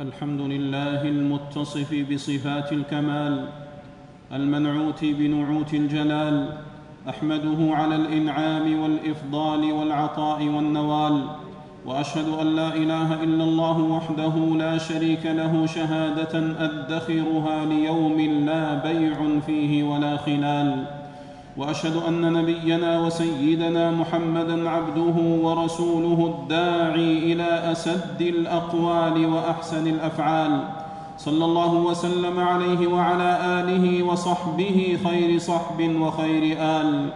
الحمد لله المتصف بصفات الكمال المنعوت بنعوت الجلال أحمده على الإنعام والإفضال والعطاء والنوال وأشهد أن لا إله إلا الله وحده لا شريك له شهادة أدخرها ليوم لا بيع فيه ولا خلال. وأشهد أن نبينا وسيدنا محمدا عبده ورسوله الداعي إلى أسد الأقوال وأحسن الأفعال. صلى الله وسلم عليه وعلى آله وصحبه خير صحب وخير آل.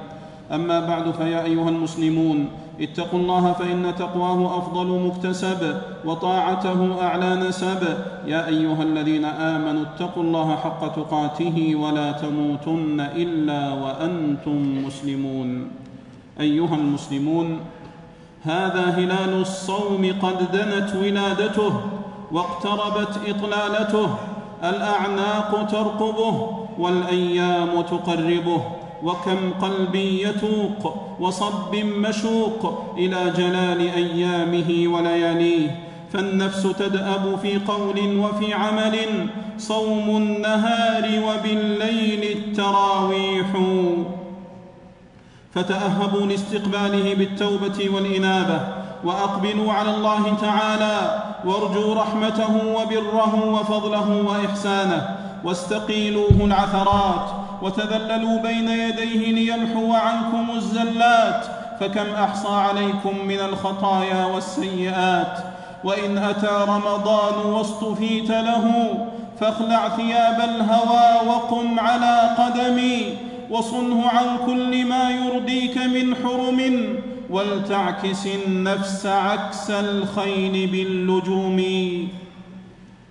أما بعد فيا أيها المسلمون اتقوا الله فإن تقواه أفضل مكتسب وطاعته أعلى نسب. يا أيها الذين آمنوا اتقوا الله حق تقاته ولا تموتن إلا وأنتم مسلمون. أيها المسلمون هذا هلال الصوم قد دنت ولادته واقتربت إطلالته الأعناق ترقبه والأيام تقربه. وكم قلب يتوق وصب مشوق إلى جلال أيامه ولياليه. فالنفس تدأب في قول وفي عمل صوم النهار وبالليل التراويح. فتأهبوا لاستقباله بالتوبة والإنابة وأقبلوا على الله تعالى وارجوا رحمته وبره وفضله وإحسانه واستقيلوه العثرات. وتذللوا بين يديه ليمحو عنكم الزلات فكم أحصى عليكم من الخطايا والسيئات؟ وإن أتى رمضان واصطفيت له فاخلع ثياب الهوى وقم على قدمي وصنه عن كل ما يرضيك من حرم ولتعكس النفس عكس الخيل باللجوم.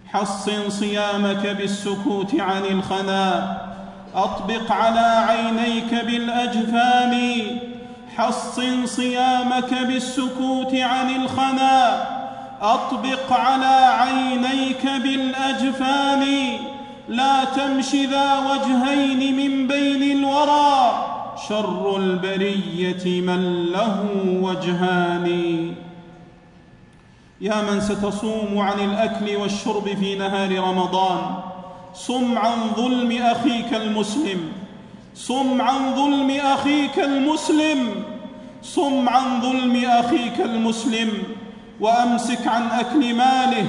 حصن صيامك بالسكوت عن الخنا أطبق على عينيك بالأجفان. حصن صيامك بالسكوت عن الخنا. أطبق على عينيك بالأجفان. لا تمش ذا وجهين من بين الورى. شر البرية من له وجهان. يا من ستصوم عن الأكل والشرب في نهار رمضان. صم عن ظلم أخيك المسلم. صم عن ظلم أخيك المسلم. صم عن ظلم أخيك المسلم. وأمسك عن أكل ماله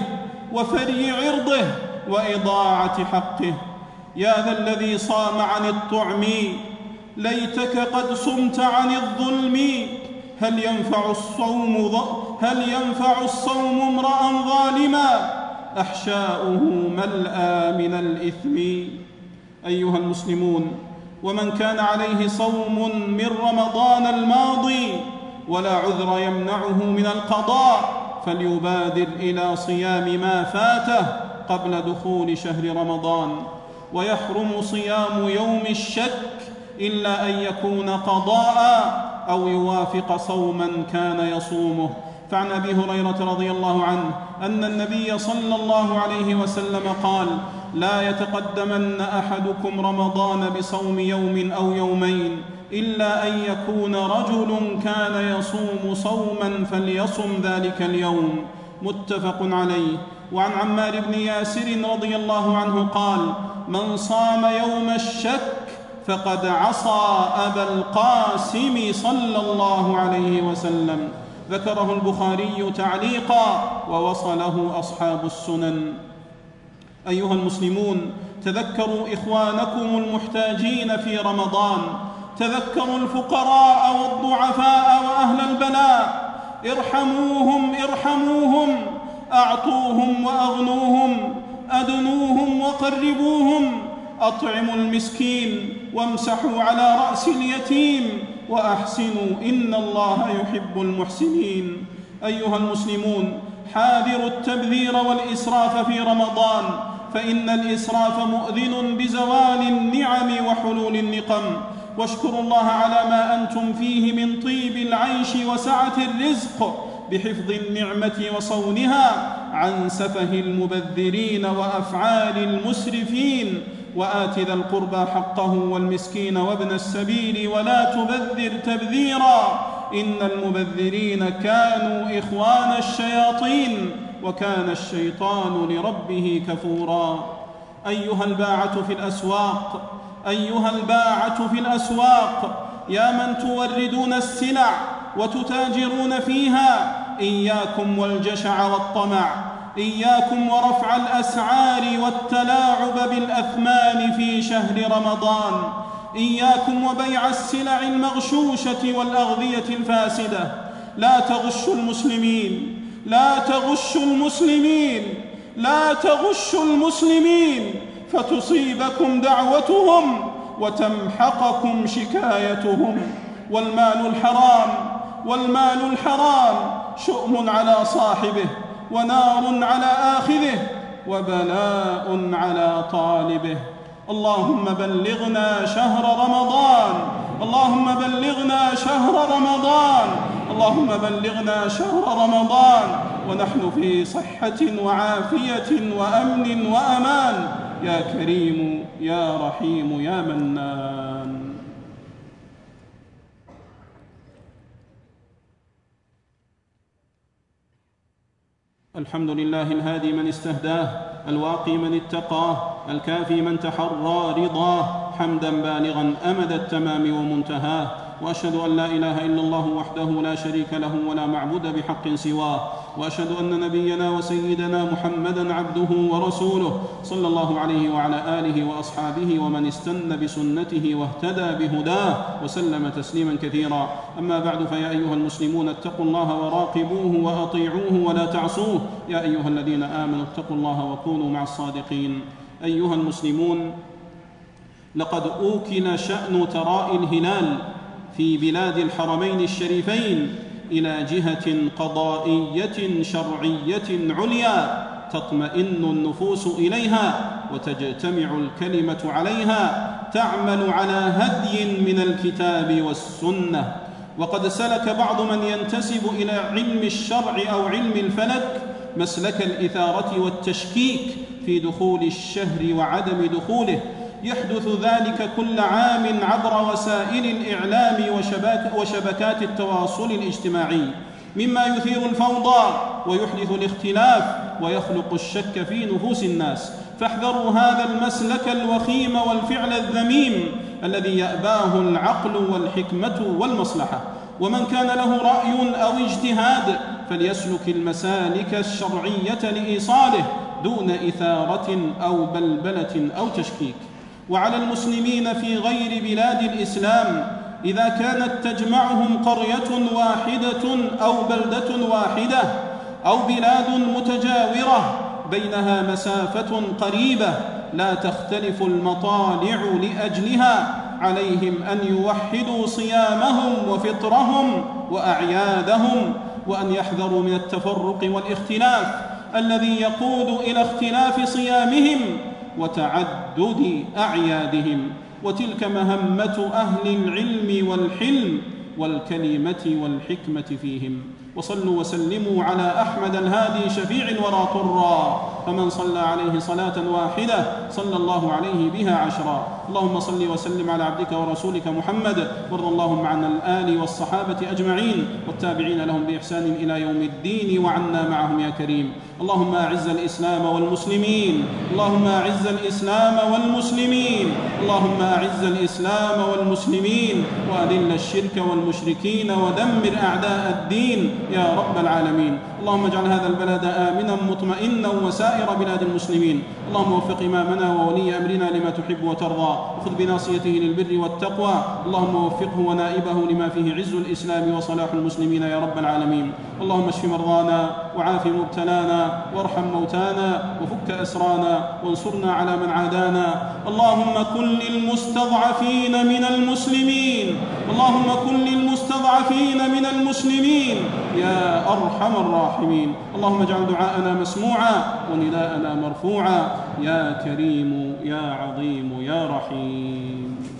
وفري عرضه وإضاعة حقه. يا ذا الذي صام عن الطعم ليتك قد صمت عن الظلم. هل ينفع الصوم هل ينفع الصوم امرأ ظالما؟ أحشاؤه ملأى من الإثم. أيها المسلمون ومن كان عليه صوم من رمضان الماضي ولا عذر يمنعه من القضاء فليبادر إلى صيام ما فاته قبل دخول شهر رمضان. ويحرم صيام يوم الشك إلا أن يكون قضاء أو يوافق صوما كان يصومه. فعن أبي هريرة رضي الله عنه أن النبي صلى الله عليه وسلم قال لا يتقدمن أحدكم رمضان بصوم يوم أو يومين إلا أن يكون رجل كان يصوم صوما فليصم ذلك اليوم. متفق عليه. وعن عمار بن ياسر رضي الله عنه قال من صام يوم الشك فقد عصى أبا القاسم صلى الله عليه وسلم. ذكره البخاري تعليقا ووصله أصحاب السنن. أيها المسلمون تذكروا إخوانكم المحتاجين في رمضان. تذكروا الفقراء والضعفاء وأهل البلاء. ارحموهم ارحموهم. أعطوهم وأغنوهم. أدنوهم وقربوهم. أطعموا المسكين وامسحوا على رأس اليتيم. وأحسنوا إن الله يحب المحسنين. أيها المسلمون حاذروا التبذير والإسراف في رمضان فإن الإسراف مؤذن بزوال النعم وحلول النقم. واشكروا الله على ما أنتم فيه من طيب العيش وسعة الرزق بحفظ النعمة وصونها عن سفه المبذرين وأفعال المسرفين. وآت ذا القربى حقه والمسكين وابن السبيل ولا تبذر تبذيرا إن المبذرين كانوا إخوان الشياطين وكان الشيطان لربه كفورا. أيها الباعة في الأسواق أيها الباعة في الأسواق يا من توردون السلع وتتاجرون فيها إياكم والجشع والطمع. إياكم ورفع الأسعار والتلاعب بالأثمان في شهر رمضان. إياكم وبيع السلع المغشوشة والأغذية الفاسدة. لا تغشوا المسلمين. لا تغشوا المسلمين. لا تغشوا المسلمين. فتصيبكم دعوتهم وتمحقكم شكايتهم. والمال الحرام. والمال الحرام شؤم على صاحبه. ونار على آخذه وبلاء على طالبه. اللهم بلغنا شهر رمضان. اللهم بلغنا شهر رمضان. اللهم بلغنا شهر رمضان. ونحن في صحة وعافية وأمن وأمان. يا كريم يا رحيم يا منان. الحمد لله الهادي من استهداه الواقي من اتقاه الكافي من تحرى رضاه حمدا بالغا أمد التمام ومنتهاه. وأشهد أن لا إله إلا الله وحده لا شريك له ولا معبود بحق سواه. وأشهد أن نبينا وسيدنا محمدا عبده ورسوله صلى الله عليه وعلى آله وأصحابه ومن استن بسنته واهتدى بهداه وسلم تسليما كثيرا. أما بعد فيا أيها المسلمون اتقوا الله وراقبوه وأطيعوه ولا تعصوه. يا أيها الذين آمنوا اتقوا الله وكونوا مع الصادقين. أيها المسلمون لقد أوكل شأن تراء الهلال. في بلاد الحرمين الشريفين إلى جهة قضائية شرعية عليا تطمئن النفوس إليها وتجتمع الكلمة عليها تعمل على هدي من الكتاب والسنة. وقد سلك بعض من ينتسب إلى علم الشرع أو علم الفلك مسلك الإثارة والتشكيك في دخول الشهر وعدم دخوله. يحدث ذلك كل عام عبر وسائل الإعلام وشباك وشبكات التواصل الاجتماعي مما يثير الفوضى ويحدث الاختلاف ويخلق الشك في نفوس الناس. فاحذروا هذا المسلك الوخيم والفعل الذميم الذي يأباه العقل والحكمة والمصلحة. ومن كان له رأي أو اجتهاد فليسلك المسالك الشرعية لإيصاله دون إثارة أو بلبلة أو تشكيك. وعلى المسلمين في غير بلاد الإسلام إذا كانت تجمعهم قرية واحدة أو بلدة واحدة أو بلاد متجاورة بينها مسافة قريبة لا تختلف المطالع لأجلها عليهم أن يوحدوا صيامهم وفطرهم وأعيادهم وأن يحذروا من التفرق والإختلاف الذي يقود إلى اختلاف صيامهم وتعدد أعيادهم وتلك مهمة أهل العلم والحلم والكلمة والحكمة فيهم. وصلوا وسلموا على أحمد الهادي شفيع الورى طرا فمن صلى عليه صلاة واحدة صلى الله عليه بها عشرا. اللهم صل وسلم على عبدك ورسولك محمد وارض اللهم عن الآل والصحابة أجمعين والتابعين لهم بإحسان إلى يوم الدين وعنا معهم يا كريم. اللهم أعز الإسلام والمسلمين اللهم أعز الإسلام والمسلمين اللهم أعز الإسلام والمسلمين وأذل الشرك والمشركين ودمر أعداء الدين. يا رب العالمين. اللهم اجعل هذا البلد آمنا مطمئنا وسائر بلاد المسلمين. اللهم وفق إمامنا وولي أمرنا لما تحب وترضى. وخذ بناصيته للبر والتقوى. اللهم وفقه ونائبه لما فيه عز الإسلام وصلاح المسلمين يا رب العالمين. اللهم اشف مرضانا وعاف مبتلانا وارحم موتانا وفك أسرانا وانصرنا على من عادانا. اللهم كن للمستضعفين من المسلمين. اللهم كن للمستضعفين من المسلمين. يا أرحم الراحمين. اللهم اجعل دعاءنا مسموعا ونداءنا مرفوعا. يا كريم يا عظيم يا رحيم.